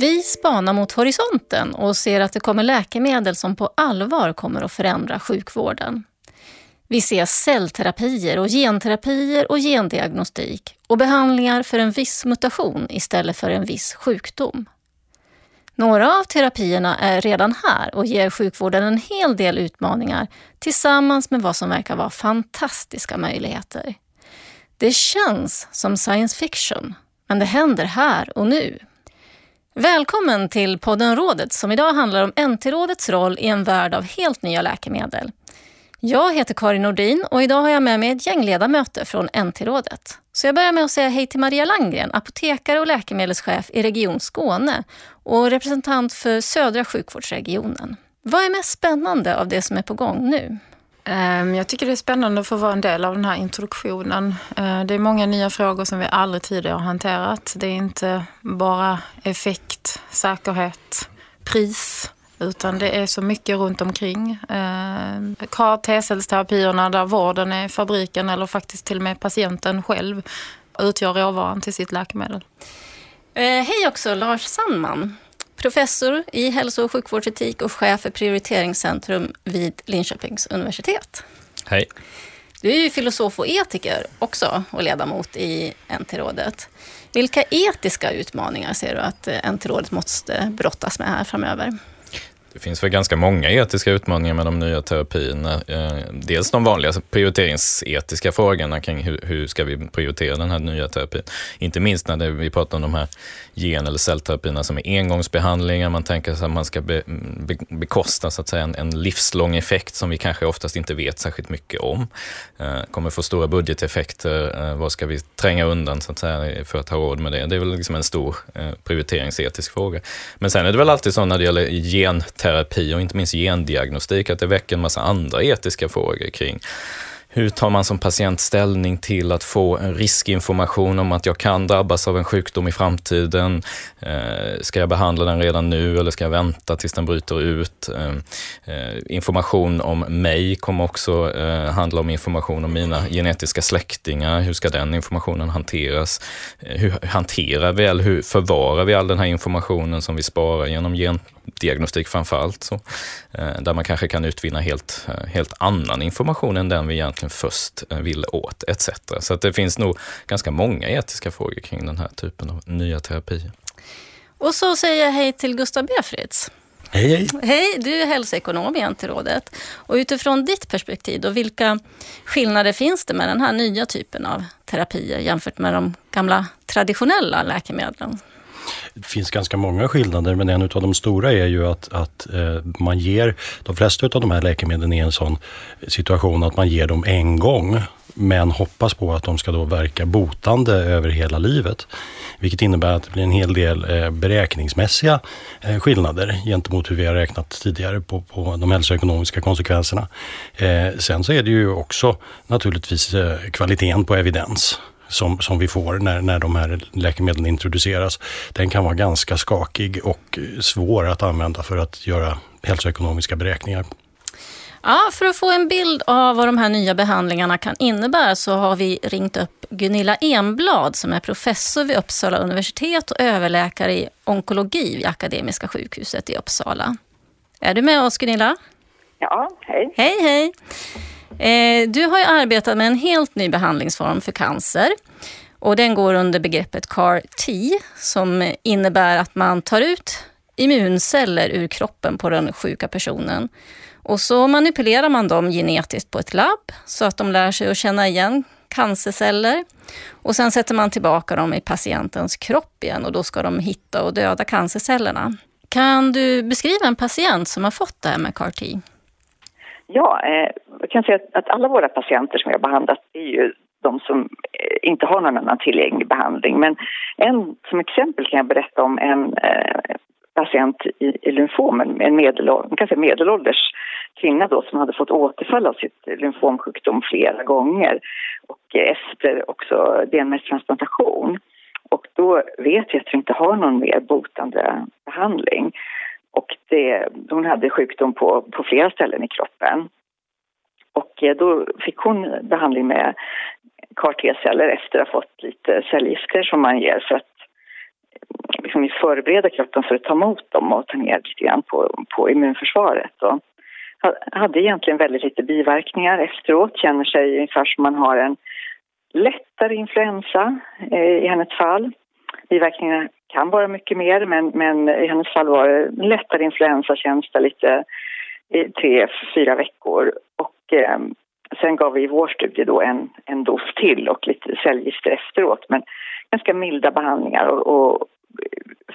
Vi spanar mot horisonten och ser att det kommer läkemedel som på allvar kommer att förändra sjukvården. Vi ser cellterapier och genterapier och gendiagnostik och behandlingar för en viss mutation istället för en viss sjukdom. Några av terapierna är redan här och ger sjukvården en hel del utmaningar tillsammans med vad som verkar vara fantastiska möjligheter. Det känns som science fiction, men det händer här och nu. Välkommen till podden Rådet som idag handlar om NT-rådets roll i en värld av helt nya läkemedel. Jag heter Karin Nordin och idag har jag med mig ett gäng ledamöter från NT-rådet. Så jag börjar med att säga hej till Maria Langgren, apotekare och läkemedelschef i Region Skåne och representant för södra sjukvårdsregionen. Vad är mest spännande av det som är på gång nu? Ehm, jag tycker det är spännande att få vara en del av den här introduktionen. Ehm, det är många nya frågor som vi aldrig tidigare har hanterat. Det är inte bara effekt, säkerhet, pris utan det är så mycket runt omkring. Ehm, CAR T-cellsterapierna där vården är fabriken eller faktiskt till och med patienten själv utgör råvaran till sitt läkemedel. Eh, hej också Lars Sandman, professor i hälso och sjukvårdsetik och chef för prioriteringscentrum vid Linköpings universitet. Hej. Du är ju filosof och etiker också och ledamot i NT-rådet. Vilka etiska utmaningar ser du att NT-rådet måste brottas med här framöver? Det finns väl ganska många etiska utmaningar med de nya terapierna. Eh, dels de vanliga prioriteringsetiska frågorna kring hur, hur ska vi prioritera den här nya terapin. Inte minst när vi pratar om de här gen eller cellterapierna som är engångsbehandlingar. Man tänker sig att man ska be, be, bekosta så att säga, en, en, livslång effekt som vi kanske oftast inte vet särskilt mycket om. Eh, kommer få stora budgeteffekter. Eh, vad ska vi tränga undan så att säga, för att ha råd med det? Det är väl liksom en stor prioriteringsetisk fråga. Men sen är det väl alltid så när det gäller gen terapi och inte minst gendiagnostik, att det väcker en massa andra etiska frågor kring hur tar man som patient ställning till att få en riskinformation om att jag kan drabbas av en sjukdom i framtiden? Eh, ska jag behandla den redan nu eller ska jag vänta tills den bryter ut? Eh, eh information om mig kommer också eh, handla om information om mina genetiska släktingar. Hur ska den informationen hanteras? Eh, hur hanterar vi, eller hur förvarar vi all den här informationen som vi sparar genom gendiagnostik framför allt? Så, eh, där man kanske kan utvinna helt, helt annan information än den vi egentligen först eh, ville åt, etc. Så att det finns nog ganska många etiska frågor kring den här typen av nya terapier. Och så säger jag hej till Gustav Befritz. Hej, hej. Hej, du är hälsoekonom i NT-rådet. Och utifrån ditt perspektiv, då, vilka skillnader finns det med den här nya typen av terapier jämfört med de gamla traditionella läkemedlen? Det finns ganska många skillnader men en av de stora är ju att, att eh, man ger, de flesta av de här läkemedlen i en sån situation att man ger dem en gång men hoppas på att de ska då verka botande över hela livet. Vilket innebär att det blir en hel del eh, beräkningsmässiga eh, skillnader gentemot hur vi har räknat tidigare på, på de hälsoekonomiska konsekvenserna. Sen så är det ju också naturligtvis kvaliteten på evidens som, som vi får när, när de här läkemedlen introduceras, den kan vara ganska skakig och svår att använda för att göra hälsoekonomiska beräkningar. Ja, för att få en bild av vad de här nya behandlingarna kan innebära så har vi ringt upp Gunilla Enblad som är professor vid Uppsala universitet och överläkare i onkologi vid Akademiska sjukhuset i Uppsala. Är du med oss Gunilla? Ja, hej. Hej, hej. Eh, du har ju arbetat med en helt ny behandlingsform för cancer. Och den går under begreppet CAR-T som innebär att man tar ut immunceller ur kroppen på den sjuka personen. Och så manipulerar man dem genetiskt på ett labb så att de lär sig att känna igen cancerceller. Och sen sätter man tillbaka dem i patientens kropp igen och då ska de hitta och döda cancercellerna. Kan du beskriva en patient som har fått det här med CAR-T? Ja, eh, jag kan säga att, alla våra patienter som vi har behandlat är ju de som eh, inte har någon annan tillgänglig behandling. Men en, som exempel kan jag berätta om en eh, patient i, i lymfom, en, medelålders, kanske medelålders kvinna då som hade fått återfall av sitt lymfomsjukdom flera gånger och efter också benmärgstransplantation. Och då vet vi att vi inte har någon mer botande behandling. Och det, hon hade sjukdom på, på flera ställen i kroppen. Och eh, då fick hon behandling med CAR T-celler efter att ha fått lite cellgifter som man ger för att eh, liksom förbereda kroppen för att ta emot dem och ta ner lite grann på, på immunförsvaret. Och hade egentligen väldigt lite biverkningar efteråt, känner sig ungefär som man har en lättare influensa eh, i hennes fall. Biverkningarna kan vara mycket mer, men, men i hennes fall var det lättare influensa, lite i tre, fyra veckor. Och eh, sen gav vi i vår studie då en, en dos till och lite cellgifter efteråt, men ganska milda behandlingar och, och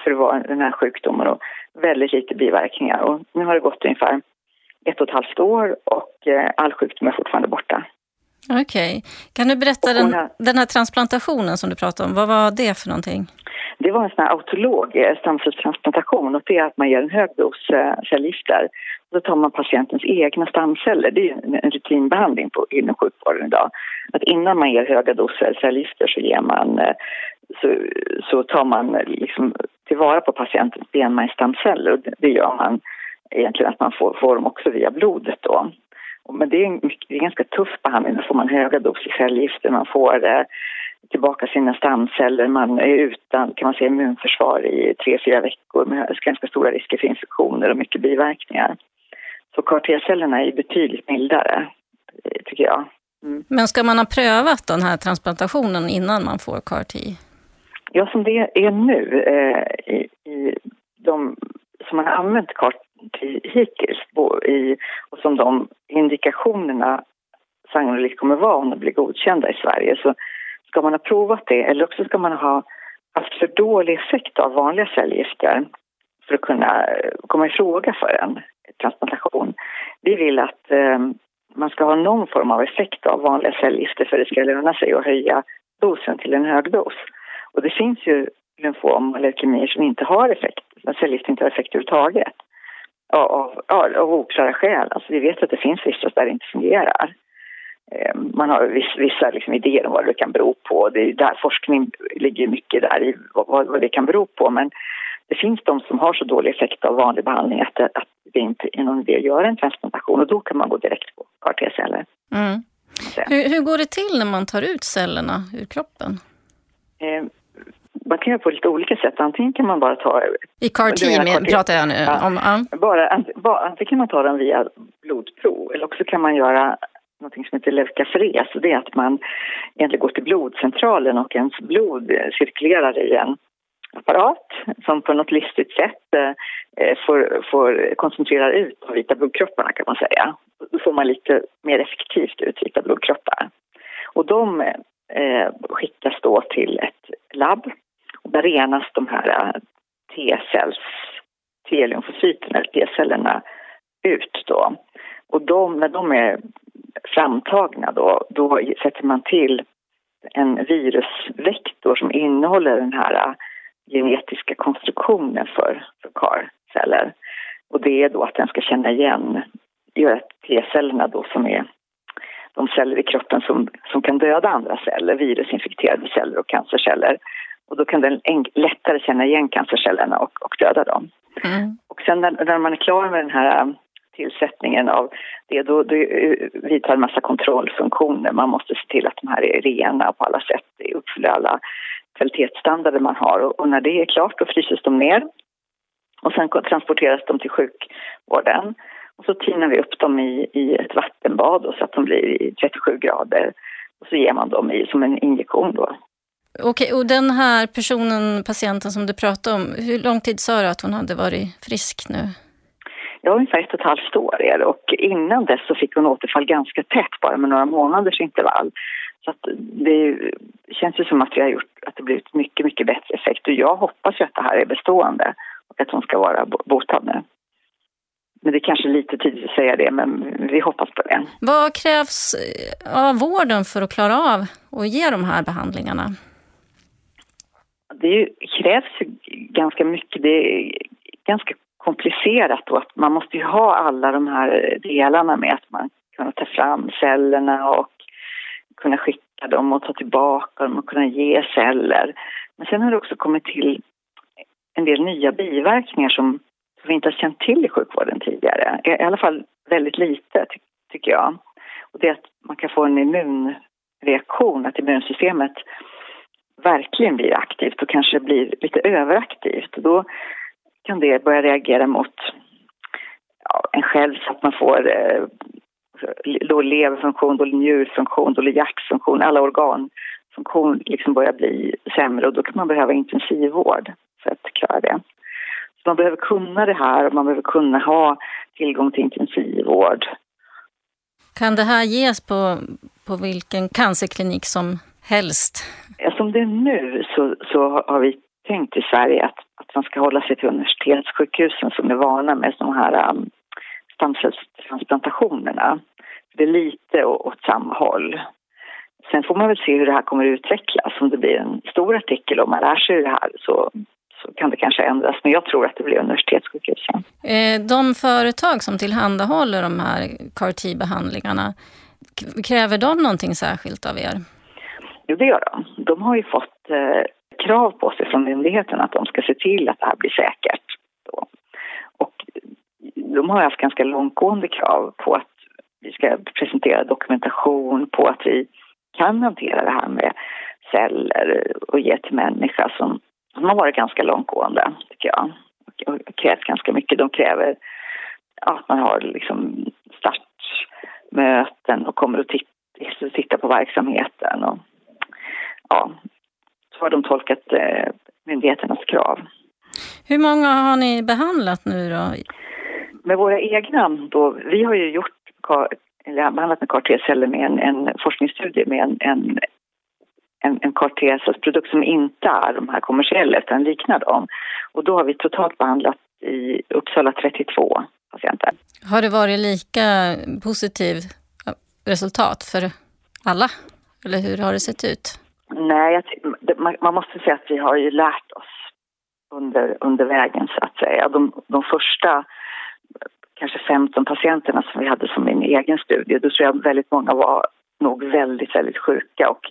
för att vara den här sjukdomen och väldigt lite biverkningar. Och nu har det gått ungefär ett och ett halvt år och eh, all sjukdom är fortfarande borta. Okej. Okay. Kan du berätta den, här, den här transplantationen som du pratade om, vad var det för någonting? Det var en sån här autolog eh, stamcellstransplantation och det är att man ger en hög dos eh, cellgifter. Då tar man patientens egna stamceller. Det är en rutinbehandling på, inom sjukvården idag. Att innan man ger höga doser cellgifter så ger man så, så tar man liksom tillvara på patientens benmärgsstamceller och det gör man egentligen att man får, får dem också via blodet då. Men det är en, det är en ganska tuff behandling. Då får man höga doser cellgifter, man får eh, tillbaka sina stamceller, man är utan kan man säga, immunförsvar i tre, fyra veckor med ganska stora risker för infektioner och mycket biverkningar. Så CAR-T-cellerna är betydligt mildare, eh, tycker jag. Mm. Men ska man ha prövat den här transplantationen innan man får CAR-T? Ja, som det är nu, eh, i, i de som man har använt CAR hittills i, och som de indikationerna sannolikt kommer vara om de blir godkända i Sverige så ska man ha provat det eller också ska man ha haft för dålig effekt av vanliga cellgifter för att kunna eh, komma i fråga för en transplantation. Vi vill att eh, man ska ha någon form av effekt av vanliga cellgifter för att det ska löna sig att höja dosen till en hög dos. Och det finns ju lymfom och leukemier som inte har effekt, cellgifter inte har effekt överhuvudtaget av, av, av oklara skäl. Alltså vi vet att det finns vissa där det inte fungerar. Ehm, man har viss, vissa liksom idéer om vad det kan bero på. Det är där forskning ligger mycket där i vad, vad det kan bero på. Men det finns de som har så dålig effekt av vanlig behandling att det, att det inte är någon idé att göra en transplantation och då kan man gå direkt på CAR-T-celler. Mm. Hur, hur, går det till när man tar ut cellerna ur kroppen? Eh, man kan göra på lite olika sätt. Antingen kan man bara ta... I CAR-T pratar jag nu ja. om. Ja. Bara, antingen kan man ta den via blodprov eller också kan man göra något som heter leukafres. Det är att man egentligen går till blodcentralen och ens blod cirkulerar i en apparat som på något listigt sätt eh, får, får koncentrera ut de vita blodkropparna kan man säga. Då får man lite mer effektivt ut vita blodkroppar. Och de eh, skickas då till ett labb där renas de här äh, T-cells, T-lymfocyterna, T-cellerna ut då. Och de, när de är framtagna då, då sätter man till en virusvektor som innehåller den här genetiska konstruktionen för, för CAR-celler. Och det är då att den ska känna igen, göra T-cellerna då som är de celler i kroppen som, som kan döda andra celler, virusinfekterade celler och cancerceller. Och då kan den lättare känna igen cancercellerna och, och döda dem. Mm. Och sen när, när, man är klar med den här um, tillsättningen av det, då, då vidtar en massa kontrollfunktioner. Man måste se till att de här är rena på alla sätt, uppfyller alla kvalitetsstandarder man har. Och, och när det är klart, då fryses de ner och sen transporteras de till sjukvården. Och så tinar vi upp dem i, i ett vattenbad så att de blir i 37 grader. Och så ger man dem i, som en injektion då. Okej, och den här personen, patienten som du pratade om, hur lång tid sa du att hon hade varit frisk nu? Ja, ungefär ett och ett halvt år är det. Och innan dess så fick hon återfall ganska tätt, bara med några månaders intervall. Så det känns ju som att vi har gjort att det blivit mycket, mycket bättre effekt. Och jag hoppas ju att det här är bestående och att hon ska vara botad nu. Men det är kanske lite tidigt att säga det, men vi hoppas på det. Vad krävs av vården för att klara av att ge de här behandlingarna? Det krävs ganska mycket. Det är ganska komplicerat och att man måste ju ha alla de här delarna med att man kan ta fram cellerna och kunna skicka dem och ta tillbaka dem och kunna ge celler. Men sen har det också kommit till en del nya biverkningar som, vi inte har känt till i sjukvården tidigare. I alla fall väldigt lite, ty tycker jag. Och det är att man kan få en immunreaktion, att immunsystemet verkligen blir aktivt och kanske blir lite överaktivt. Då kan det börja reagera mot ja, en själv så att man får eh, då leverfunktion, dålig njurfunktion, dålig hjärtfunktion, alla organfunktion liksom börjar bli sämre och då kan man behöva intensivvård för att klara det. Så man behöver kunna det här och man behöver kunna ha tillgång till intensivvård. Kan det här ges på, på vilken cancerklinik som helst? Som det är nu så, så har vi tänkt i Sverige att, att man ska hålla sig till universitetssjukhusen som är vana med sådana här um, stamcellstransplantationerna. Det är lite åt samma håll. Sen får man väl se hur det här kommer att utvecklas. Om det blir en stor artikel och man lär sig det här så, så kan det kanske ändras. Men jag tror att det blir universitetssjukhusen. Eh, de företag som tillhandahåller de här CAR-T-behandlingarna, kräver de någonting särskilt av er? Jo, det gör de. De har ju fått eh, krav på sig från myndigheten att de ska se till att det här blir säkert. Då. Och de har haft ganska långtgående krav på att vi ska presentera dokumentation på att vi kan hantera det här med celler och ge till människa som, som har varit ganska långtgående, tycker jag. Och krävs ganska mycket. De kräver att man har liksom startmöten och kommer och titta, titta på verksamheten. Och, ja, så har de tolkat eh, myndigheternas krav. Hur många har ni behandlat nu då? Med våra egna då, vi har ju gjort, eller behandlat med CAR-T-celler med en, en forskningsstudie med en, en en, en CAR-T-cellsprodukt som inte är de här kommersiella utan liknar dem. Och då har vi totalt behandlat i Uppsala 32 patienter. Har det varit lika positivt resultat för alla? Eller hur har det sett ut? Nej, man måste säga att vi har ju lärt oss under, under vägen så att säga. De, de första kanske 15 patienterna som vi hade som min egen studie, då tror jag väldigt många var nog väldigt, väldigt sjuka och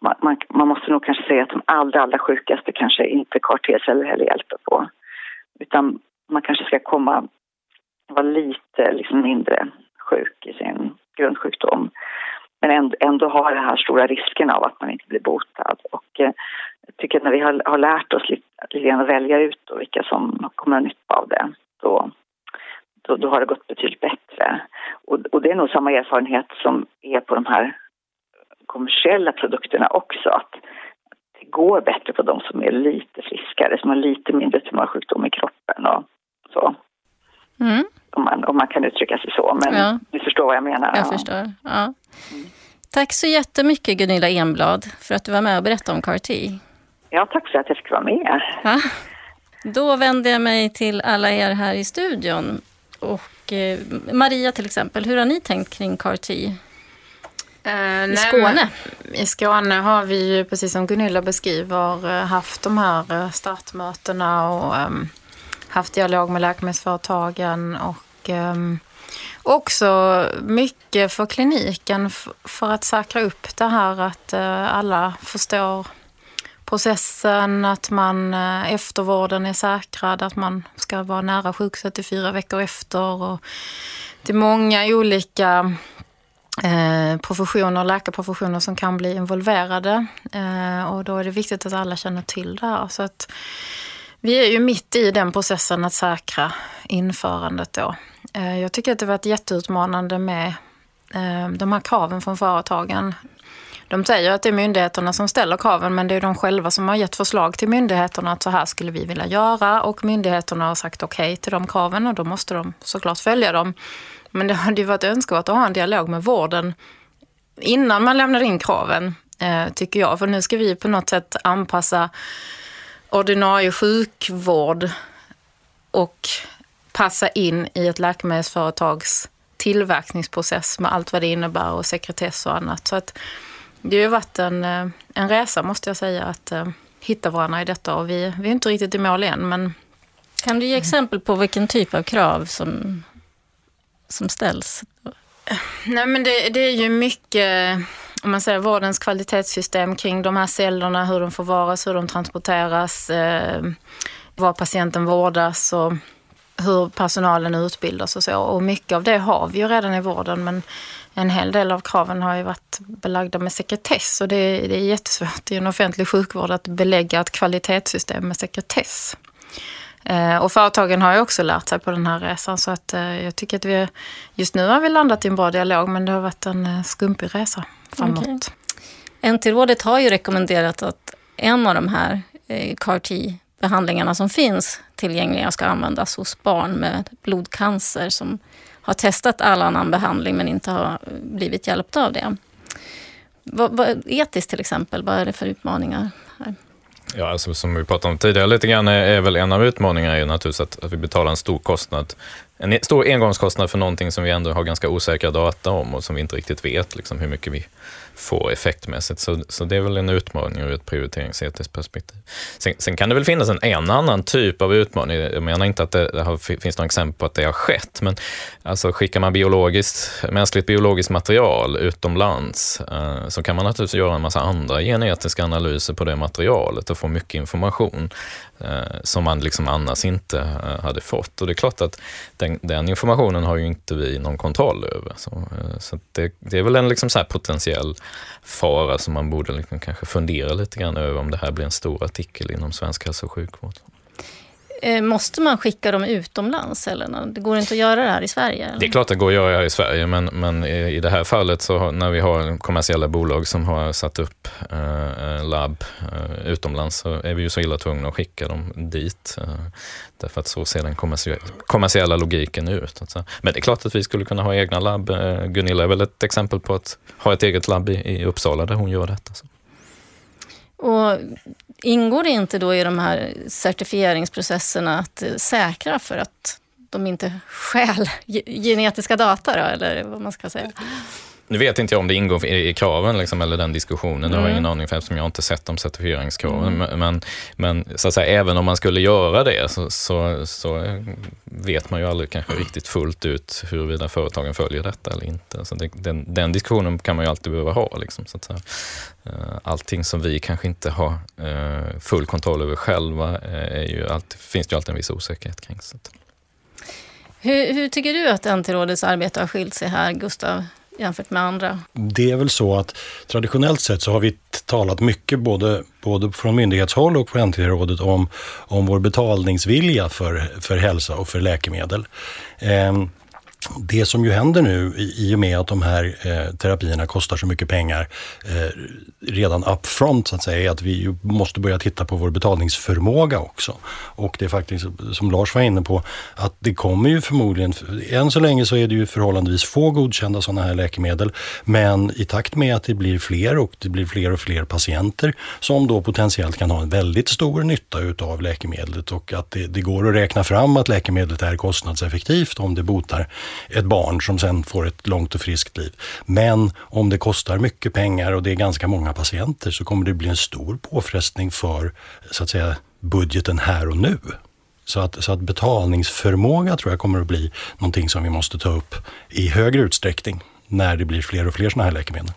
man, man, man måste nog kanske säga att de allra, allra sjukaste kanske inte kvar heller hjälper på. Utan man kanske ska komma, vara lite liksom mindre sjuk i sin grundsjukdom men ändå, har den här stora risken av att man inte blir botad. Och eh, jag tycker att när vi har, har lärt oss lite, lite grann att välja ut då, vilka som kommer att ha nytta av det, då, då, då, har det gått betydligt bättre. Och, och det är nog samma erfarenhet som är på de här kommersiella produkterna också. Att det går bättre på de som är lite friskare, som har lite mindre tumörsjukdom i kroppen och så. Mm. Om, man, om man kan uttrycka sig så, men ja. du förstår vad jag menar. Jag ja. förstår, ja. Mm. Tack så jättemycket Gunilla Enblad för att du var med och berättade om CAR-T. Ja, tack för att jag fick vara med. Ja. Då vänder jag mig till alla er här i studion. Och eh, Maria till exempel, hur har ni tänkt kring CAR-T? Uh, I Skåne? I Skåne har vi ju, precis som Gunilla beskriver, eh, haft de här eh, startmötena och um, haft dialog med läkemedelsföretagen och ehm, också mycket för kliniken för att säkra upp det här att eh, alla förstår processen, att man eh, eftervården är säkrad, att man ska vara nära sjukhuset i fyra veckor efter. Och det är många olika eh, professioner, läkarprofessioner som kan bli involverade och då är det viktigt att alla känner till det här. Så att vi är ju mitt i den processen att säkra införandet då. Eh, jag tycker att det har varit jätteutmanande med eh, de här kraven från företagen. De säger att det är myndigheterna som ställer kraven men det är de själva som har gett förslag till myndigheterna att så här skulle vi vilja göra och myndigheterna har sagt okej okay till de kraven och då måste de såklart följa dem. Men det hade ju varit önskvärt att ha en dialog med vården innan man lämnar in kraven, eh, tycker jag. För nu ska vi på något sätt anpassa ordinarie sjukvård och passa in i ett läkemedelsföretags tillverkningsprocess med allt vad det innebär och sekretess och annat. Så att det har ju varit en, eh, en resa måste jag säga att uh, hitta varandra i detta och vi, vi är inte riktigt i mål än men kan du ge exempel på vilken typ av krav som som ställs? Nej, men det, det är ju mycket om man säger vårdens kvalitetssystem kring de här cellerna, hur de förvaras, hur de transporteras, eh, var patienten vårdas och hur personalen utbildas och så. Och mycket av det har vi ju redan i vården men en hel del av kraven har ju varit belagda med sekretess och det är, det är jättesvårt i en offentlig sjukvård att belägga ett kvalitetssystem med sekretess. Eh, och företagen har ju också lärt sig på den här resan så att eh, jag tycker att vi just nu har vi landat i en bra dialog men det har varit en eh, skumpig resa framåt. Okay. NT-rådet har ju rekommenderat att en av de här CAR-T-behandlingarna som finns tillgängliga ska användas hos barn med blodcancer som har testat all annan behandling men inte har blivit hjälpta av det. Vad, vad, etiskt till exempel, vad är det för utmaningar? Ja, alltså, som vi pratade om tidigare lite grann är, är väl en av utmaningarna är naturligtvis att, att vi betalar en stor kostnad. En e- stor engångskostnad för någonting som vi ändå har ganska osäkra data om och som vi inte riktigt vet liksom, hur mycket vi få effektmässigt. Så, så det är väl en utmaning ur ett prioriteringsetiskt perspektiv. Sen, sen, kan det väl finnas en, en annan typ av utmaning. Jag menar inte att det, det har, finns några exempel på att det har skett, men alltså skickar man biologiskt, mänskligt biologiskt material utomlands eh, så kan man naturligtvis göra en massa andra genetiska analyser på det materialet och få mycket information Eh, som man liksom annars inte eh, hade fått. Och det är klart att den, den, informationen har ju inte vi någon kontroll över. Så, eh, så det, det, är väl en liksom så potentiell fara som man borde liksom kanske fundera lite grann över om det här blir en stor artikel inom svensk hälso och sjukvård. Eh, måste man skicka dem utomlands? Eller? Det går inte att göra det här i Sverige? Eller? Det är klart det går att göra här i Sverige, men, men i det här fallet så när vi har kommersiella bolag som har satt upp eh, eh, labb eh, utomlands så är vi ju så illa tvungna att skicka dem dit. Eh, därför att så ser den kommersiella logiken ut. Alltså. Men det är klart att vi skulle kunna ha egna labb. Eh, Gunilla är väl ett exempel på att ha ett eget labb i, i Uppsala där hon gör detta. Så. Och ingår det inte då i de här certifieringsprocesserna att eh, säkra för att de inte stjäl genetiska data då, eller vad man ska säga? Nu vet inte jag om det ingår i, kraven liksom, eller den diskussionen. Mm. Det har jag ingen aning för eftersom jag inte sett de certifieringskraven. Mm. Men, men så att säga, även om man skulle göra det så, så, så, vet man ju aldrig kanske riktigt fullt ut huruvida företagen följer detta eller inte. Så det, den, den, diskussionen kan man ju alltid behöva ha. Liksom, så att säga. Eh, allting som vi kanske inte har eh, full kontroll över själva eh, är ju alltid, finns det ju alltid en viss osäkerhet kring. Så hur, hur tycker du att NT-rådets arbete har skilt sig här, Gustav? Jämfört med andra? Det är väl så att traditionellt sett så har vi talat mycket både, både från myndighetshåll och på NT-rådet om, om vår betalningsvilja för, för hälsa och för läkemedel. Eh, det som ju händer nu i och med att de här eh, terapierna kostar så mycket pengar eh, redan upfront så att säga, är att vi måste börja titta på vår betalningsförmåga också. Och det är faktiskt, som Lars var inne på, att det kommer ju förmodligen, än så länge så är det ju förhållandevis få godkända sådana här läkemedel, men i takt med att det blir fler och det blir fler och fler patienter som då potentiellt kan ha en väldigt stor nytta utav läkemedlet och att det, det går att räkna fram att läkemedlet är kostnadseffektivt om det botar ett barn som sen får ett långt och friskt liv. Men om det kostar mycket pengar och det är ganska många patienter så kommer det bli en stor påfrestning för så att säga budgeten här och nu. Så att, så att betalningsförmåga tror jag kommer att bli någonting som vi måste ta upp i högre utsträckning när det blir fler och fler sådana här läkemedel.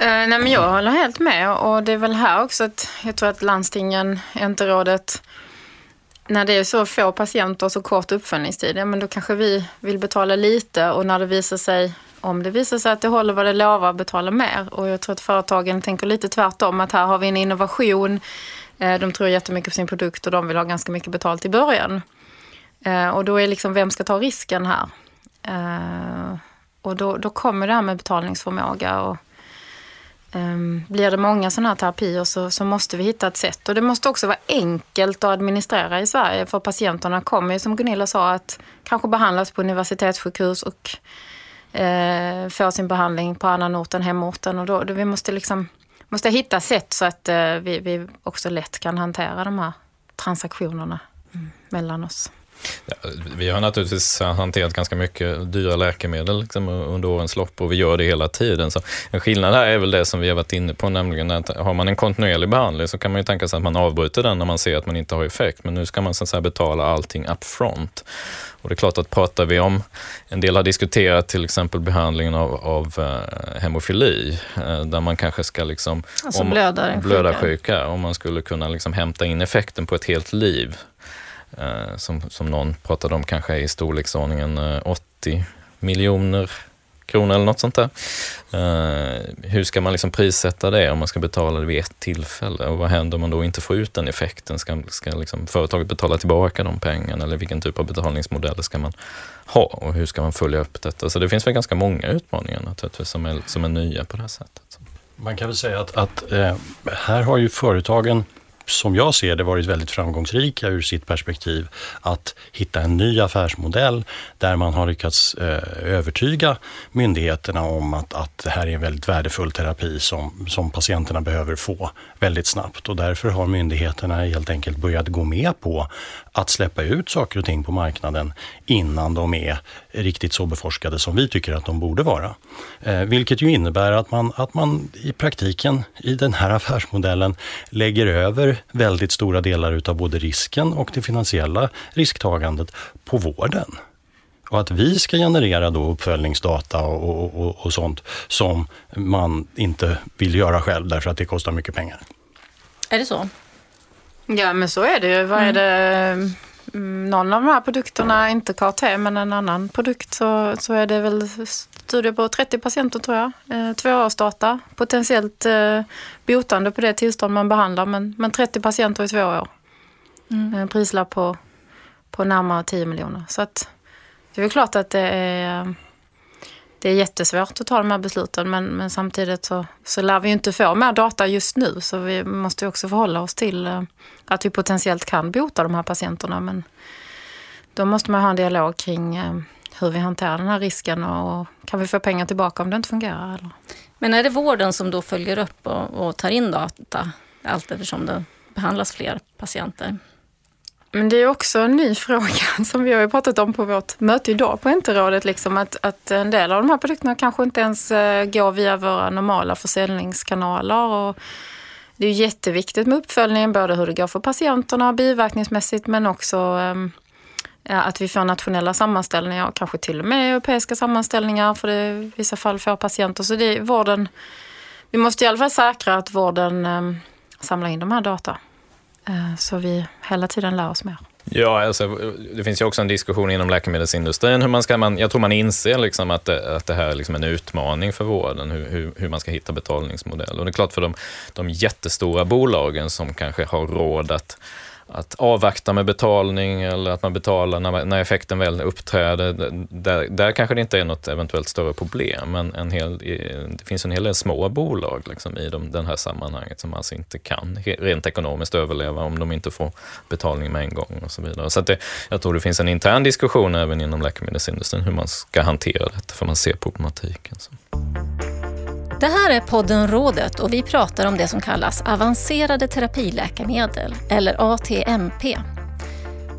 Eh, nej men jag håller helt med och det är väl här också att jag tror att landstingen, inte rådet, när det är så få patienter och så kort uppföljningstid, ja, men då kanske vi vill betala lite och när det visar sig, om det visar sig att det håller vad det lovar, betala mer. Och jag tror att företagen tänker lite tvärtom, att här har vi en innovation, eh, de tror jättemycket på sin produkt och de vill ha ganska mycket betalt i början. Eh, och då är liksom, vem ska ta risken här? Eh, och då, då kommer det här med betalningsförmåga och Um, blir det många sådana här terapier så, så, måste vi hitta ett sätt. Och det måste också vara enkelt att administrera i Sverige. För patienterna kommer ju som Gunilla sa att kanske behandlas på universitetssjukhus och uh, få sin behandling på annan ort än hemorten. Och då, då vi måste, liksom, måste hitta sätt så att uh, vi, vi också lätt kan hantera de här transaktionerna mm. mellan oss. Ja, vi har naturligtvis hanterat ganska mycket dyra läkemedel liksom, under årens lopp och vi gör det hela tiden. Så en skillnad här är väl det som vi har varit inne på, nämligen att har man en kontinuerlig behandling så kan man ju tänka sig att man avbryter den när man ser att man inte har effekt. Men nu ska man så att säga, betala allting upfront. Och det är klart att pratar vi om, en del har diskuterat till exempel behandlingen av, av uh, hemofili, uh, där man kanske ska liksom... Alltså om, blödarsjuka. blödarsjuka. Om man skulle kunna liksom hämta in effekten på ett helt liv eh, Eh, som, som någon pratade om kanske är i storleksordningen eh, 80 miljoner kronor eller något sånt där. Eh, hur ska man liksom prissätta det om man ska betala det vid ett tillfälle? Och vad händer om man då inte får ut den effekten? Ska, ska liksom företaget betala tillbaka de pengarna eller vilken typ av betalningsmodeller ska man ha? Och hur ska man följa upp detta? Så det finns väl ganska många utmaningar naturligtvis som är, som är nya på det här sättet. Man kan väl säga att, att eh, här har ju företagen som jag ser det varit väldigt framgångsrika ur sitt perspektiv att hitta en ny affärsmodell där man har lyckats eh, övertyga myndigheterna om att, att det här är en väldigt värdefull terapi som, som patienterna behöver få väldigt snabbt. Och därför har myndigheterna helt enkelt börjat gå med på att släppa ut saker och ting på marknaden innan de är riktigt så beforskade som vi tycker att de borde vara. Eh, vilket ju innebär att man, att man i praktiken i den här affärsmodellen lägger över väldigt stora delar utav både risken och det finansiella risktagandet på vården. Och att vi ska generera då uppföljningsdata och, och, och, och sånt som man inte vill göra själv därför att det kostar mycket pengar. Är det så? Ja, men så är det ju. Vad är mm. det? Mm, någon av de här produkterna, inte KT, men en annan produkt, så, så är det väl studier på 30 patienter tror jag. Eh, tvåårsdata, potentiellt eh, botande på det tillstånd man behandlar, men, men 30 patienter i två år. Mm. Eh, prislapp på, på närmare 10 miljoner. Så att, det är väl klart att det är det är jättesvårt att ta de här besluten men, men samtidigt så, så lär vi ju inte få mer data just nu så vi måste ju också förhålla oss till eh, att vi potentiellt kan bota de här patienterna. Men då måste man ha en dialog kring eh, hur vi hanterar den här risken och kan vi få pengar tillbaka om det inte fungerar. Eller? Men är det vården som då följer upp och, och tar in data allt eftersom det behandlas fler patienter? Men det är också en ny fråga som vi har pratat om på vårt möte idag på NT-rådet. Liksom att, att en del av de här produkterna kanske inte ens eh, går via våra normala försäljningskanaler. Och det är jätteviktigt med uppföljningen, både hur det går för patienterna biverkningsmässigt men också ehm, att vi får nationella sammanställningar och kanske till och med europeiska sammanställningar för det i vissa fall får patienter. Så det är vården, vi måste i alla fall säkra att vården ehm, samlar in de här data. Eh, så vi hela tiden lär oss mer. Ja, alltså, det finns ju också en diskussion inom läkemedelsindustrin. Hur man ska, man, jag tror man inser liksom att, det, att det här är liksom en utmaning för vården, hur, hur, hur man ska hitta betalningsmodeller. Och det är klart för de, de jättestora bolagen som kanske har råd att att avvakta med betalning eller att man betalar när, när effekten väl uppträder. Där, där kanske det inte är något eventuellt större problem, men en hel, det finns en hel del små bolag liksom, i de, den här sammanhanget som alltså inte kan rent ekonomiskt överleva om de inte får betalning med en gång och så vidare. Så det, jag tror det finns en intern diskussion även inom läkemedelsindustrin hur man ska hantera detta, för man ser problematiken. Så. Det här är podden Rådet och vi pratar om det som kallas avancerade terapiläkemedel, eller ATMP.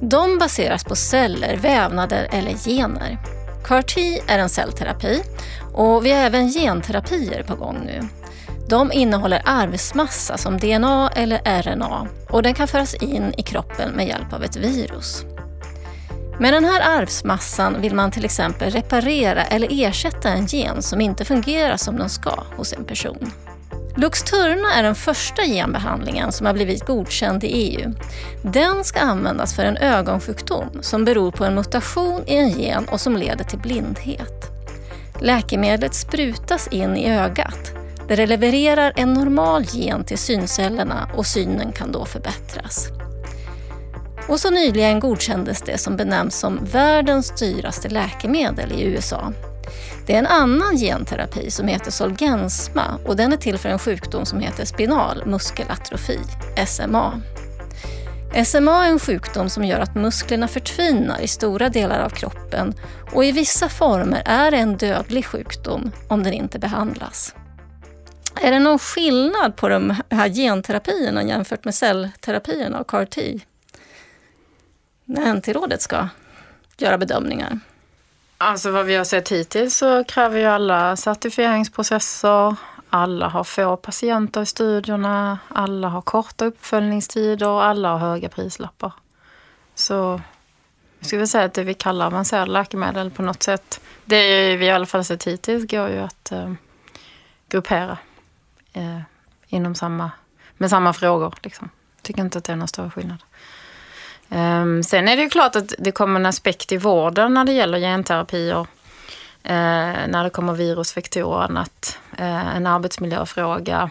De baseras på celler, vävnader eller gener. CAR-T är en cellterapi och vi har även genterapier på gång nu. De innehåller arvsmassa som DNA eller RNA och den kan föras in i kroppen med hjälp av ett virus. Med den här arvsmassan vill man till exempel reparera eller ersätta en gen som inte fungerar som den ska hos en person. Luxturna är den första genbehandlingen som har blivit godkänd i EU. Den ska användas för en ögonsjukdom som beror på en mutation i en gen och som leder till blindhet. Läkemedlet sprutas in i ögat där det levererar en normal gen till syncellerna och synen kan då förbättras. Och så nyligen godkändes det som benämns som världens dyraste läkemedel i USA. Det är en annan genterapi som heter Solgensma och den är till för en sjukdom som heter spinal muskelatrofi, SMA. SMA är en sjukdom som gör att musklerna förtvinar i stora delar av kroppen och i vissa former är det en dödlig sjukdom om den inte behandlas. Är det någon skillnad på de här genterapierna jämfört med cellterapierna och CAR-T? När NT-rådet ska göra bedömningar? Alltså vad vi har sett hittills så kräver ju alla certifieringsprocesser, alla har få patienter i studierna, alla har korta uppföljningstider och alla har höga prislappar. Så jag skulle säga att det vi kallar avancerade läkemedel på något sätt, det vi i alla fall sett hittills går ju att eh, gruppera eh, inom samma, med samma frågor. Liksom. Tycker inte att det är någon större skillnad. Um, sen är det ju klart att det kommer en aspekt i vården när det gäller genterapier. Uh, eh, när det kommer virusvektorer, och annat. Uh, en arbetsmiljöfråga.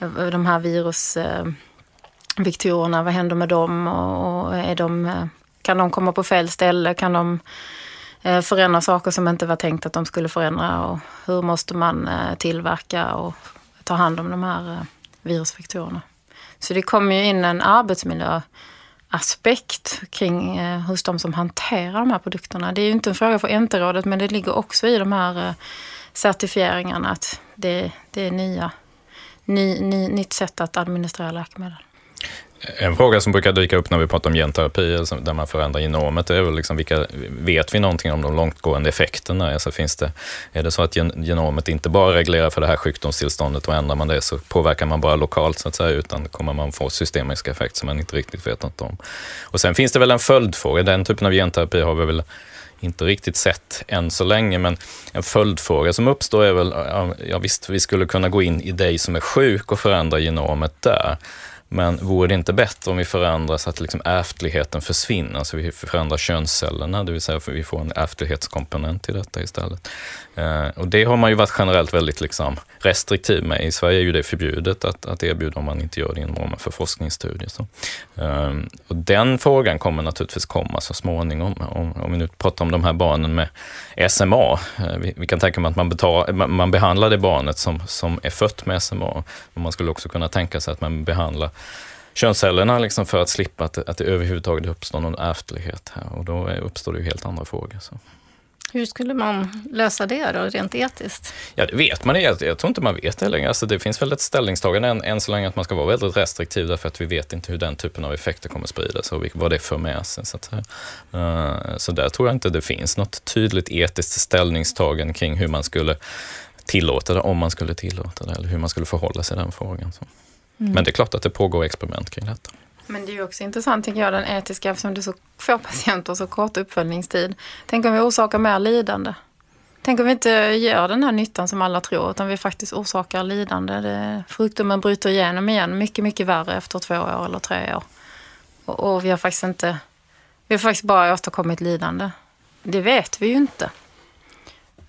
Eh, de här virusvektorerna, eh, uh, vad händer med dem? Och, och är de, kan de komma på fel ställe? Kan de förändra saker som inte var tänkt att de skulle förändra? Och hur måste man tillverka och ta hand om de här virusvektorerna? Så det kommer ju in en arbetsmiljö aspekt kring eh, hos de som hanterar de här produkterna. Det är ju inte en fråga för NT-rådet men det ligger också i de här eh, certifieringarna att det, det är nya, ny, ny, nytt sätt att administrera läkemedel. En fråga som brukar dyka upp när vi pratar om genterapi, där man förändrar genomet, är väl liksom vilka, vet vi någonting om de långtgående effekterna? Alltså finns det, är det så att genomet inte bara reglerar för det här sjukdomstillståndet och ändrar man det så påverkar man bara lokalt så att säga, utan kommer man få systemiska effekter som man inte riktigt vet något om. Och sen finns det väl en följdfråga, den typen av genterapi har vi väl inte riktigt sett än så länge, men en följdfråga som uppstår är väl, ja visst, vi skulle kunna gå in i dig som är sjuk och förändra genomet där. Men vore det inte bättre om vi förändrar så att liksom ärftligheten försvinner, så vi förändrar könscellerna, det vill säga att vi får en ärftlighetskomponent i detta istället. Eh, och det har man ju varit generellt väldigt liksom restriktiv med. I Sverige är ju det förbjudet att, att erbjuda om man inte gör det inom ramen för forskningsstudier. Så. Eh, och den frågan kommer naturligtvis komma så småningom. Om, om vi nu pratar om de här barnen med SMA. Eh, vi, vi, kan tänka mig att man, betal, man behandlar det barnet som, som är fött med SMA. Men man skulle också kunna tänka sig att man behandlar könscellerna liksom för att slippa att, att det överhuvudtaget uppstår någon ärftlighet här. Och då uppstår det ju helt andra frågor. Så. Hur skulle man lösa det då, rent etiskt? Ja, det vet man. Jag, jag tror inte man vet det längre. Alltså, det finns väl ett ställningstagande än, än så länge att man ska vara väldigt restriktiv därför att vi vet inte hur den typen av effekter kommer spridas och vad det för med sig. Så, att, uh, så där tror jag inte det finns något tydligt etiskt ställningstagande kring hur man skulle tillåta det, om man skulle tillåta det, eller hur man skulle förhålla sig i den frågan. Så. Mm. Men det är klart att det pågår experiment kring detta. Men det är ju också intressant, tycker jag, den etiska, eftersom det är så få patienter och så kort uppföljningstid. Tänk om vi orsakar mer lidande? Tänk om vi inte gör den här nyttan som alla tror, utan vi faktiskt orsakar lidande. Det, sjukdomen bryter igenom igen, mycket, mycket värre efter två år eller tre år. Och, och vi har faktiskt inte, vi har faktiskt bara åstadkommit lidande. Det vet vi ju inte.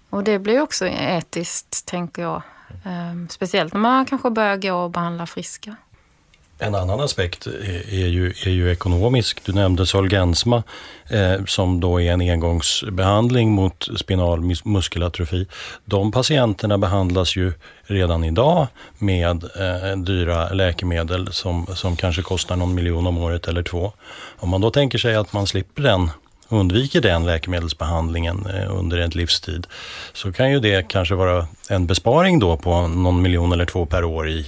Och det blir också etiskt, tänker jag. Ehm, speciellt när man kanske börjar gå och behandla friska. En annan aspekt är ju, är ju ekonomisk. Du nämnde Solgensma eh, som då är en engångsbehandling mot spinal muskelatrofi. De patienterna behandlas ju redan idag med eh, dyra läkemedel som, som kanske kostar någon miljon om året eller två. Om man då tänker sig att man slipper den undviker den läkemedelsbehandlingen eh, under en livstid så kan ju det kanske vara en besparing då på någon miljon eller två per år i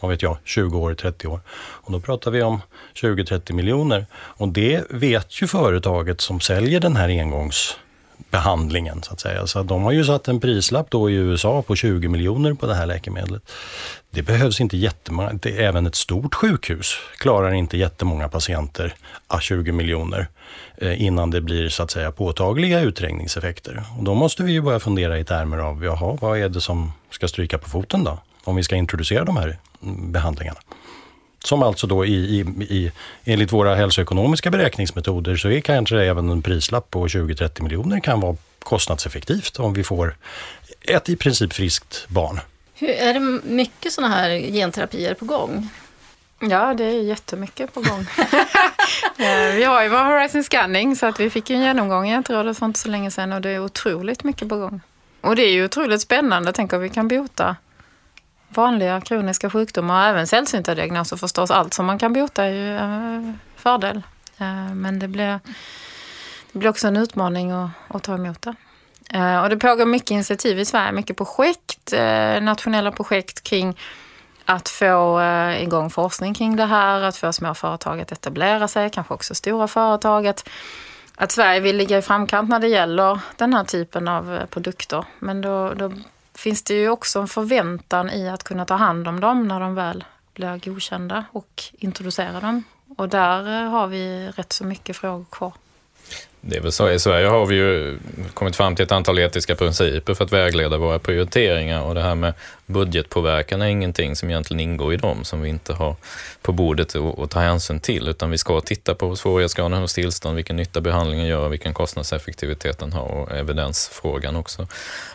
vad vet jag, 20 år, 30 år. Och då pratar vi om 20-30 miljoner. Och det vet ju företaget som säljer den här engångs behandlingen så att säga. Så de har ju satt en prislapp då i USA på 20 miljoner på det här läkemedlet. Det behövs inte jättemånga, det, även ett stort sjukhus klarar inte jättemånga patienter ah, a 20 miljoner eh, innan det blir så att säga påtagliga utträngningseffekter. Och då måste vi ju börja fundera i termer av, jaha, vad är det som ska stryka på foten då? Om vi ska introducera de här mm, behandlingarna. Som alltså då i, i, i, enligt våra hälsoekonomiska beräkningsmetoder så är kanske även en prislapp på 20-30 miljoner kan vara kostnadseffektivt om vi får ett i princip friskt barn. Hur, är det mycket sådana här genterapier på gång? Ja, det är jättemycket på gång. Eh, vi har ju vår Horizon Scanning så att vi fick en genomgång i Genterådet för inte så länge sedan och det är otroligt mycket på gång. Och det är ju otroligt spännande. Tänk om vi kan bota vanliga kroniska sjukdomar och även sällsynta diagnoser förstås. Allt som man kan bota är ju en fördel. Eh, men det blir, det blir också en utmaning att, att ta emot det. Eh, och det pågår mycket initiativ i Sverige, mycket projekt, nationella projekt kring att få igång forskning kring det här, att få små företag att etablera sig, kanske också stora företag. Att, att Sverige vill ligga i framkant när det gäller den här typen av produkter. Men då, då finns det ju också en förväntan i att kunna ta hand om dem när de väl blir godkända och introducera dem. Och där eh, har vi rätt så mycket frågor kvar. Det är väl så. I Sverige har vi ju kommit fram till ett antal etiska principer för att vägleda våra prioriteringar och det här med budgetpåverkan är ingenting som egentligen ingår i dem som vi inte har på bordet att ta hänsyn till utan vi ska titta på svårighetsgraden hos tillstånd, vilken nytta behandlingen gör, vilken kostnadseffektivitet den har och evidensfrågan också.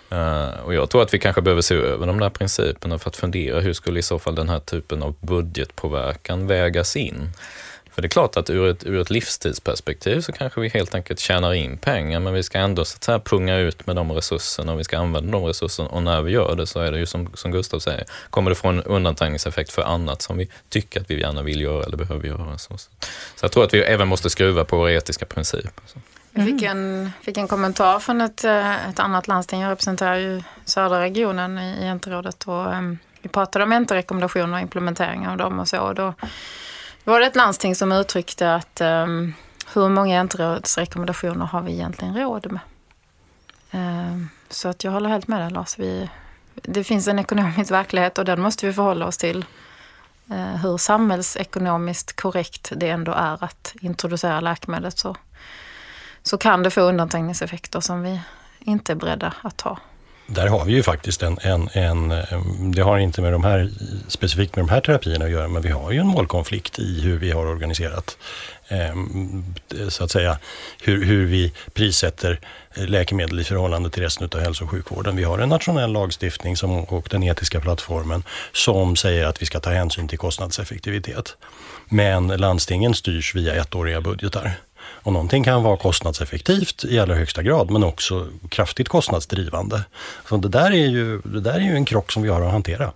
Eh, och jag tror att vi kanske behöver se över de där principerna för att fundera hur skulle i så fall den här typen av budgetpåverkan vägas in? För det är klart att ur ett, ur ett livstidsperspektiv så kanske vi helt enkelt tjänar in pengar, men vi ska ändå så att säga punga ut med de resurserna och vi ska använda de resurserna. Och när vi gör det så är det ju som, som Gustav säger, kommer det få en undanträngningseffekt för annat som vi tycker att vi gärna vill göra eller behöver göra. Så, så jag tror att vi även måste skruva på våra etiska principer. Jag fick en, fick en kommentar från ett, eh, ett annat landsting. Jag representerar ju södra regionen i NT-rådet och um, vi pratade om NT-rekommendationer och implementering av dem och så. Och då var det ett landsting som uttryckte att um, hur många rekommendationer har vi egentligen råd med? Um, så att jag håller helt med dig Lars. Vi, det finns en ekonomisk verklighet och den måste vi förhålla oss till. Uh, hur samhällsekonomiskt korrekt det ändå är att introducera läkemedlet så, så kan det få undanträngningseffekter som vi inte är beredda att ta. Där har vi ju faktiskt en, en, en, eh, det har inte med de här, specifikt med de här terapierna att göra, men vi har ju en målkonflikt i hur vi har organiserat, ehm, så att säga, hur, hur vi prissätter eh, läkemedel i förhållande till resten av hälso och sjukvården. Vi har en nationell lagstiftning som, och den etiska plattformen som säger att vi ska ta hänsyn till kostnadseffektivitet. Men landstingen styrs via ettåriga budgetar. Och någonting kan vara kostnadseffektivt i allra högsta grad men också kraftigt kostnadsdrivande. Så det där är ju, det där är ju en krock som vi har att hantera.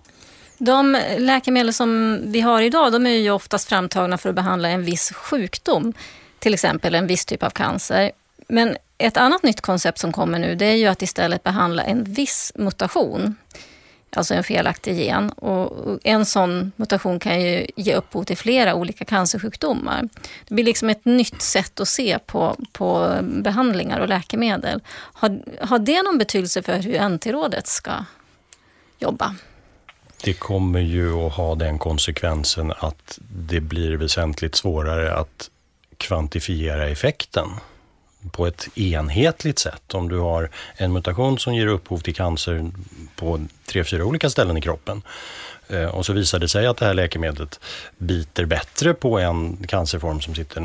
De läkemedel som vi har idag de är ju oftast framtagna för att behandla en viss sjukdom. Till exempel en viss typ av cancer. Men ett annat nytt koncept som kommer nu det är ju att istället behandla en viss mutation alltså en felaktig gen. Och en sån mutation kan ju ge upphov till flera olika cancersjukdomar. Det blir liksom ett nytt sätt att se på, på behandlingar och läkemedel. Har, har det någon betydelse för hur NT-rådet ska jobba? Det kommer ju att ha den konsekvensen att det blir väsentligt svårare att kvantifiera effekten på ett enhetligt sätt. Om du har en mutation som ger upphov till cancer på tre, fyra olika ställen i kroppen eh, och så visar det sig att det här läkemedlet biter bättre på en cancerform som sitter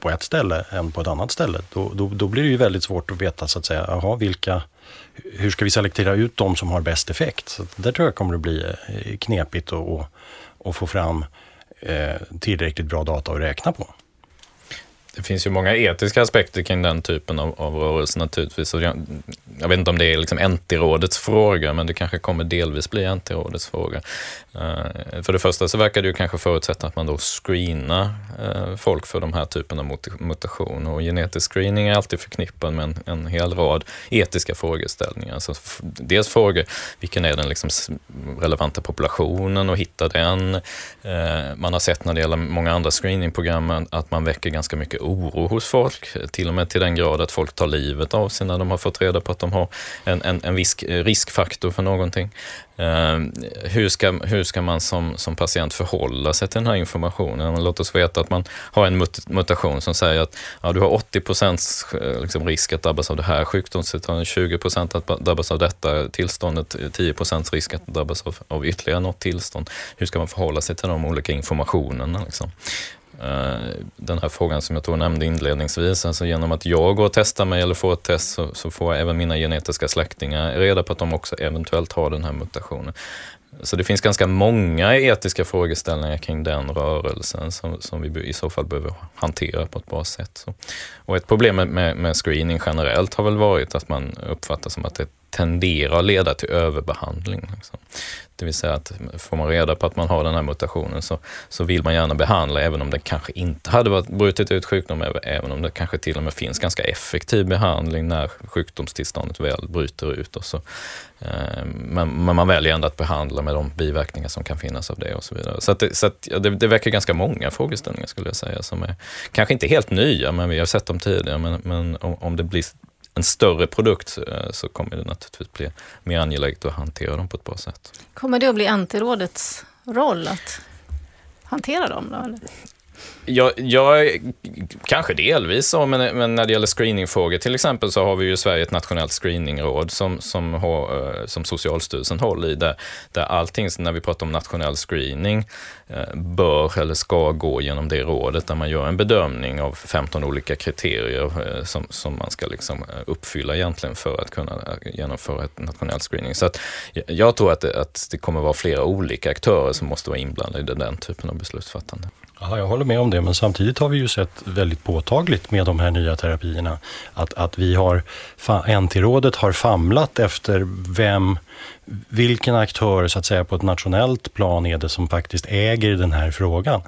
på ett ställe än på ett annat ställe. Då, då, då blir det ju väldigt svårt att veta så att säga, aha, vilka, hur ska vi selektera ut de som har bäst effekt? Så där tror jag kommer det bli eh, knepigt att få fram eh, tillräckligt bra data att räkna på. Det finns ju många etiska aspekter kring den typen av, av rörelse naturligtvis. Jag, jag, vet inte om det är liksom NT-rådets fråga, men det kanske kommer delvis bli NT-rådets fråga. Uh, för det första så verkar det ju kanske förutsätta att man då screenar uh, folk för de här typen av mutationer. Och genetisk screening är alltid förknippad med en, en hel rad etiska frågeställningar. Alltså, dels frågor, vilken är den liksom relevanta populationen och hitta den. Uh, man har sett när det gäller många andra screeningprogram att man väcker ganska mycket oro hos folk, till och med till den grad att folk tar livet av sig när de har fått reda på att de har en, en, en viss riskfaktor för någonting. Eh, hur, ska, hur ska man som, som patient förhålla sig till den här informationen? Låt oss veta att man har en mut mutation som säger att ja, du har 80 procents eh, liksom, risk att drabbas av det här sjukdomstillståndet, 20 procent att drabbas av detta tillståndet, 10 procents risk att drabbas av, av ytterligare något tillstånd. Hur ska man förhålla sig till de olika informationerna? Liksom? Eh, den här frågan som jag tror jag nämnde inledningsvis. Alltså genom att jag går och testar mig eller får ett test så, så får även mina genetiska släktingar reda på att de också eventuellt har den här mutationen. Så det finns ganska många etiska frågeställningar kring den rörelsen som, som vi i så fall behöver hantera på ett bra sätt. Så. Och ett problem med, med screening generellt har väl varit att man uppfattar som att det tenderar att leda till överbehandling. Liksom. Det vill säga att får man reda på att man har den här mutationen så, så vill man gärna behandla även om det kanske inte hade varit brutit ut sjukdom, även om det kanske till och med finns ganska effektiv behandling när sjukdomstillståndet väl bryter ut. Och så. Ehm, men, men, man väljer ändå att behandla med de biverkningar som kan finnas av det och så vidare. Så, att det, så att, ja, det, det väcker ganska många frågeställningar skulle jag säga som är kanske inte helt nya, men vi har sett dem tidigare. Men, men om, om det blir en större produkt eh, så kommer det naturligtvis bli mer angeläget att hantera dem på ett bra sätt. Kommer det att bli antirådets roll att hantera dem? Då, eller? Ja, jag, kanske delvis så, men, men när det gäller screeningfrågor till exempel så har vi ju i Sverige ett nationellt screeningråd som, som, har, eh, som Socialstyrelsen håller i, där, där allting, när vi pratar om nationell screening, eh, bör eller ska gå genom det rådet, där man gör en bedömning av 15 olika kriterier eh, som, som man ska liksom uppfylla egentligen för att kunna genomföra ett nationellt screening. Så att jag tror att det, att det kommer vara flera olika aktörer som måste vara inblandade i den typen av beslutsfattande. Ja, jag håller med om det, men samtidigt har vi ju sett väldigt påtagligt med de här nya terapierna att, att vi har, NT-rådet har famlat efter vem, vilken aktör så att säga på ett nationellt plan är det som faktiskt äger den här frågan.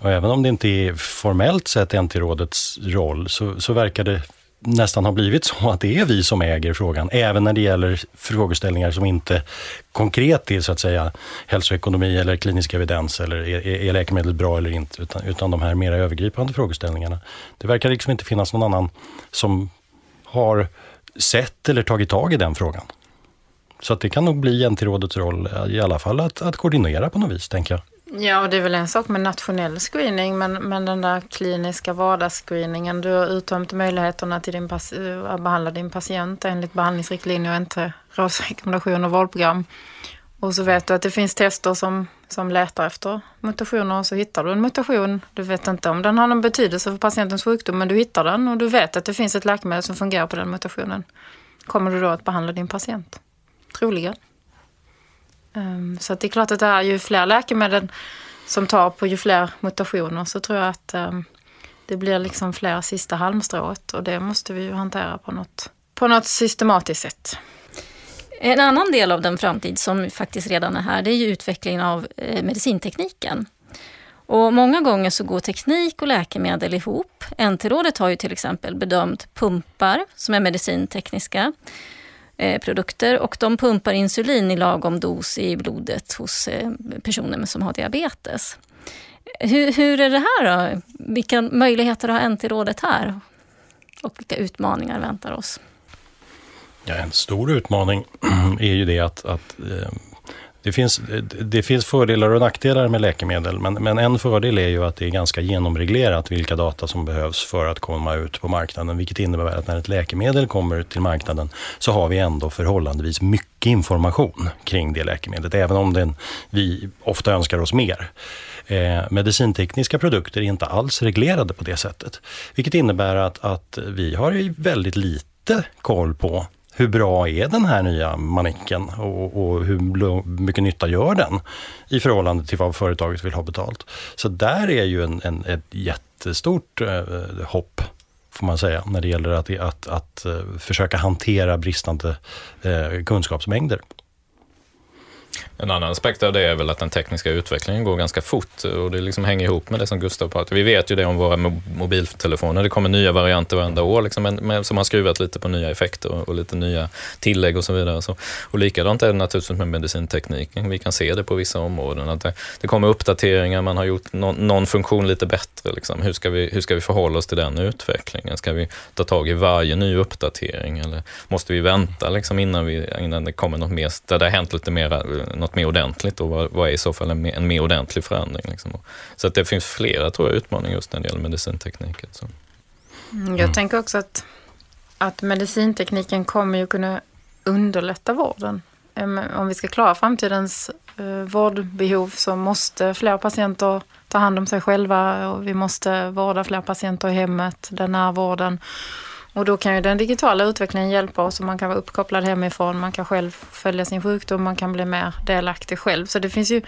Och även om det inte är formellt sett NT-rådets roll så, så verkar det nästan har blivit så att det är vi som äger frågan, även när det gäller frågeställningar som inte konkret är så att säga hälsoekonomi eller klinisk evidens eller är, är läkemedlet bra eller inte, utan, utan de här mera övergripande frågeställningarna. Det verkar liksom inte finnas någon annan som har sett eller tagit tag i den frågan. Så att det kan nog bli NT-rådets roll i alla fall att, att koordinera på något vis, tänker jag. Ja, det är väl en sak med nationell screening, men, men den där kliniska vardagsscreeningen, du har uttömt möjligheterna till din att behandla din patient enligt behandlingsriktlinjer och inte rådsrekommendationer och vårdprogram. Och så vet du att det finns tester som, som letar efter mutationer och så hittar du en mutation. Du vet inte om den har någon betydelse för patientens sjukdom, men du hittar den och du vet att det finns ett läkemedel som fungerar på den mutationen. Kommer du då att behandla din patient? Troligen. Um, så det är klart att det är ju fler läkemedel som tar på ju fler mutationer så tror jag att um, det blir liksom fler sista halmstrået och det måste vi ju hantera på något, på något systematiskt sätt. En annan del av den framtid som faktiskt redan är här, det är ju utvecklingen av eh, medicintekniken. Och många gånger så går teknik och läkemedel ihop. NT-rådet har ju till exempel bedömt pumpar som är medicintekniska. Eh, produkter och de pumpar insulin i lagom dos i blodet hos eh, personer som har diabetes. Hur, hur är det här då? Vilka möjligheter har NT-rådet här? Och vilka utmaningar väntar oss? Ja, en stor utmaning är ju det att, att eh, det finns, det finns fördelar och nackdelar med läkemedel, men, men en fördel är ju att det är ganska genomreglerat vilka data som behövs för att komma ut på marknaden, vilket innebär att när ett läkemedel kommer till marknaden så har vi ändå förhållandevis mycket information kring det läkemedlet, även om den, vi ofta önskar oss mer. Eh, medicintekniska produkter är inte alls reglerade på det sättet, vilket innebär att, att vi har väldigt lite koll på hur bra är den här nya manicken och, och, hur mycket nytta gör den i förhållande till vad företaget vill ha betalt. Så där är ju en, en ett jättestort eh, hopp får man säga, när det gäller att, att, att eh, försöka hantera bristande eh, kunskapsmängder. En annan aspekt av det är väl att den tekniska utvecklingen går ganska fort och det liksom hänger ihop med det som Gustav pratade Vi vet ju det om våra mobiltelefoner. Det kommer nya varianter varenda år liksom, men, som har skruvat lite på nya effekter och, och, lite nya tillägg och så vidare. Så, och likadant är det naturligtvis med medicintekniken. Vi kan se det på vissa områden. Att det, det kommer uppdateringar, man har gjort no, någon funktion lite bättre. Liksom. Hur, ska vi, hur ska vi förhålla oss till den utvecklingen? Ska vi ta tag i varje ny uppdatering eller måste vi vänta liksom, innan, vi, innan det kommer något mer, där det har hänt lite mer, något mer ordentligt och vad, vad är i så fall en, en mer ordentlig förändring? Liksom. Så att det finns flera tror jag, utmaningar just när det gäller medicintekniken. Så. Mm, jag tänker också att, att medicintekniken kommer ju kunna underlätta vården. Om vi ska klara framtidens eh, vårdbehov så måste fler patienter ta hand om sig själva och vi måste vårda fler patienter i hemmet, den nära vården. Och då kan ju den digitala utvecklingen hjälpa oss och man kan vara uppkopplad hemifrån, man kan själv följa sin sjukdom, man kan bli mer delaktig själv. Så det finns ju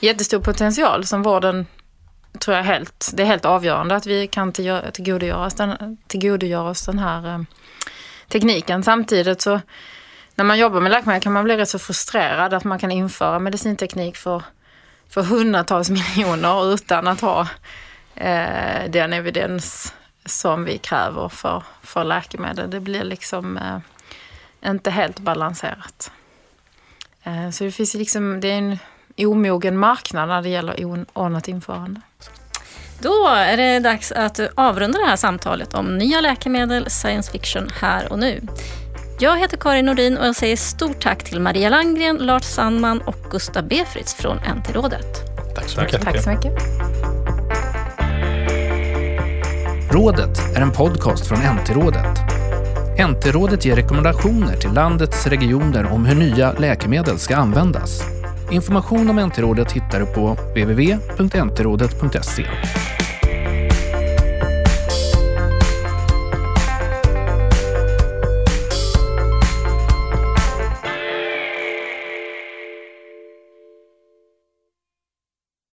jättestor potential som vården tror jag helt, det är helt avgörande att vi kan tillgodogöra oss den, tillgodogöra oss den här eh, tekniken. Samtidigt så när man jobbar med läkemedel kan man bli rätt så frustrerad att man kan införa medicinteknik för, för hundratals miljoner utan att ha eh, den evidens som vi kräver för, för läkemedel. Det blir liksom eh, inte helt balanserat. Eh, så det finns liksom, det är en omogen marknad när det gäller ordnat införande. Då är det dags att avrunda det här samtalet om nya läkemedel, science fiction här och nu. Jag heter Karin Nordin och jag säger stort tack till Maria Langgren, Lars Sandman och Gustav Befritz från NT-rådet. Tack så mycket. Tack så mycket. Rådet är en podcast från NT-rådet. NT-rådet ger rekommendationer till landets regioner om hur nya läkemedel ska användas. Information om NT-rådet hittar du på www.ntrådet.se.